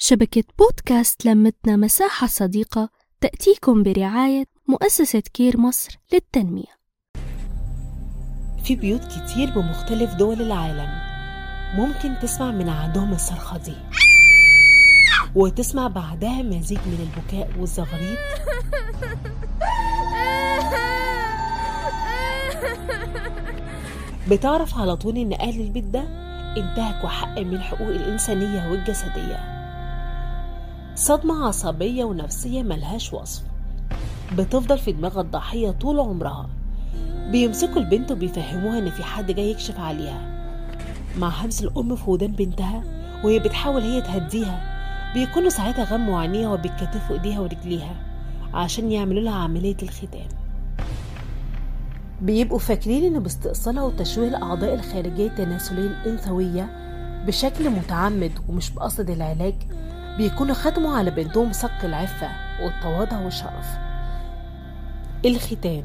شبكة بودكاست لمتنا مساحة صديقة تأتيكم برعاية مؤسسة كير مصر للتنمية. في بيوت كتير بمختلف دول العالم ممكن تسمع من عندهم الصرخة دي. وتسمع بعدها مزيج من البكاء والزغريط بتعرف على طول إن أهل البيت ده إنتهكوا حق من الحقوق الإنسانية والجسدية. صدمة عصبية ونفسية ملهاش وصف. بتفضل في دماغ الضحية طول عمرها. بيمسكوا البنت وبيفهموها إن في حد جاي يكشف عليها. مع همس الأم في ودان بنتها وهي بتحاول هي تهديها بيكونوا ساعتها غموا عينيها وبيتكتفوا إيديها ورجليها عشان يعملوا لها عملية الختان. بيبقوا فاكرين إن باستئصالها وتشويه الأعضاء الخارجية التناسلية الأنثوية بشكل متعمد ومش بقصد العلاج بيكونوا ختموا على بنتهم صك العفة والتواضع والشرف. الختان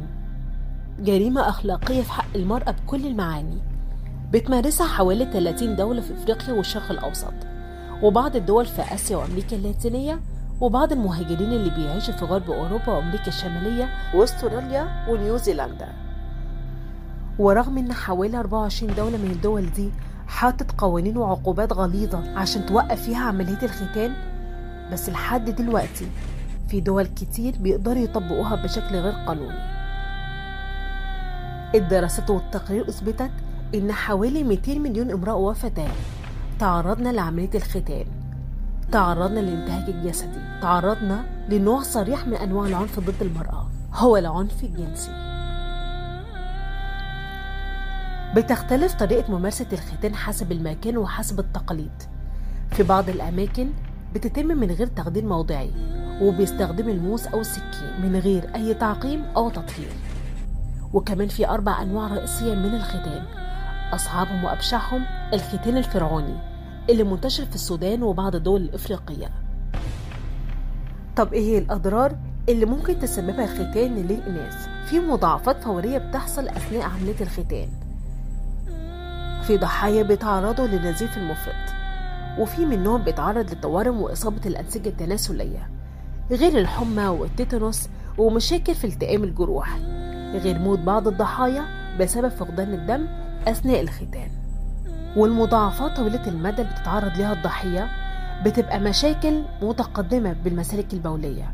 جريمة أخلاقية في حق المرأة بكل المعاني. بتمارسها حوالي 30 دولة في أفريقيا والشرق الأوسط وبعض الدول في آسيا وأمريكا اللاتينية وبعض المهاجرين اللي بيعيشوا في غرب أوروبا وأمريكا الشمالية وأستراليا ونيوزيلندا. ورغم إن حوالي 24 دولة من الدول دي حاطت قوانين وعقوبات غليظة عشان توقف فيها عملية الختان؟ بس لحد دلوقتي في دول كتير بيقدروا يطبقوها بشكل غير قانوني. الدراسات والتقارير أثبتت إن حوالي 200 مليون امرأة وفتاة تعرضنا لعملية الختان. تعرضنا للانتهاك الجسدي. تعرضنا لنوع صريح من أنواع العنف ضد المرأة. هو العنف الجنسي. بتختلف طريقة ممارسة الختان حسب المكان وحسب التقاليد. في بعض الأماكن بتتم من غير تخدير موضعي وبيستخدم الموس أو السكين من غير أي تعقيم أو تطهير. وكمان في أربع أنواع رئيسية من الختان أصعبهم وأبشعهم الختان الفرعوني اللي منتشر في السودان وبعض الدول الإفريقية طب إيه هي الأضرار اللي ممكن تسببها الختان للإناث؟ في مضاعفات فورية بتحصل أثناء عملية الختان. في ضحايا بيتعرضوا للنزيف المفرط وفي منهم بيتعرض للتورم وإصابة الأنسجة التناسلية غير الحمى والتيتانوس ومشاكل في التئام الجروح غير موت بعض الضحايا بسبب فقدان الدم أثناء الختان. والمضاعفات طويلة المدى اللي بتتعرض لها الضحية بتبقى مشاكل متقدمة بالمسالك البولية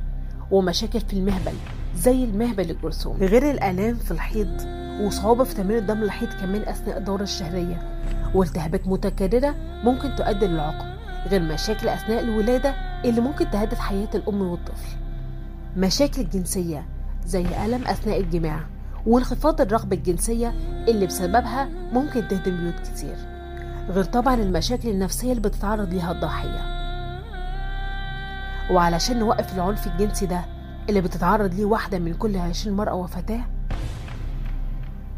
ومشاكل في المهبل زي المهبل الجرثوم غير الآلام في الحيض وصعوبة في تمرير الدم الحيض كمان أثناء الدورة الشهرية والتهابات متكررة ممكن تؤدي للعقم غير مشاكل أثناء الولادة اللي ممكن تهدد حياة الأم والطفل. مشاكل جنسية زي ألم أثناء الجماع وانخفاض الرغبة الجنسية اللي بسببها ممكن تهدم بيوت كتير غير طبعا المشاكل النفسية اللي بتتعرض ليها الضحية. وعلشان نوقف العنف الجنسي ده اللي بتتعرض ليه واحدة من كل عشرين مرأة وفتاة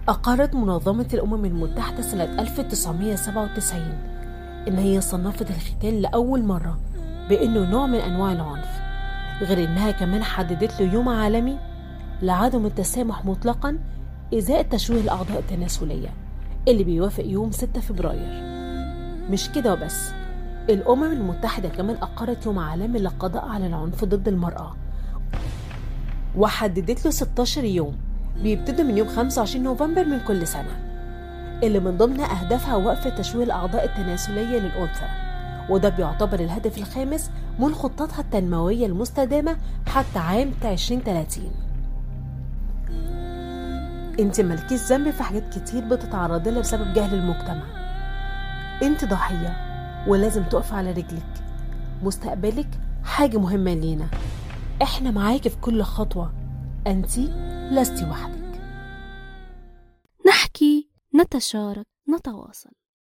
أقرت منظمة الأمم المتحدة سنة 1997 إن هي صنفت الختان لأول مرة بإنه نوع من أنواع العنف غير إنها كمان حددت له يوم عالمي لعدم التسامح مطلقا إزاء تشويه الأعضاء التناسلية اللي بيوافق يوم 6 فبراير. مش كده وبس الأمم المتحدة كمان أقرت يوم عالمي للقضاء على العنف ضد المرأة وحددت له 16 يوم بيبتدوا من يوم 25 نوفمبر من كل سنة اللي من ضمن أهدافها وقف تشويه الأعضاء التناسلية للأنثى وده بيعتبر الهدف الخامس من خطتها التنموية المستدامة حتى عام 2030 انت مالكيش ذنب في حاجات كتير بتتعرضي لها بسبب جهل المجتمع. انت ضحية ولازم تقف على رجلك. مستقبلك حاجة مهمة لينا. إحنا معاكي في كل خطوة. انت لست وحدك. نحكي نتشارك نتواصل.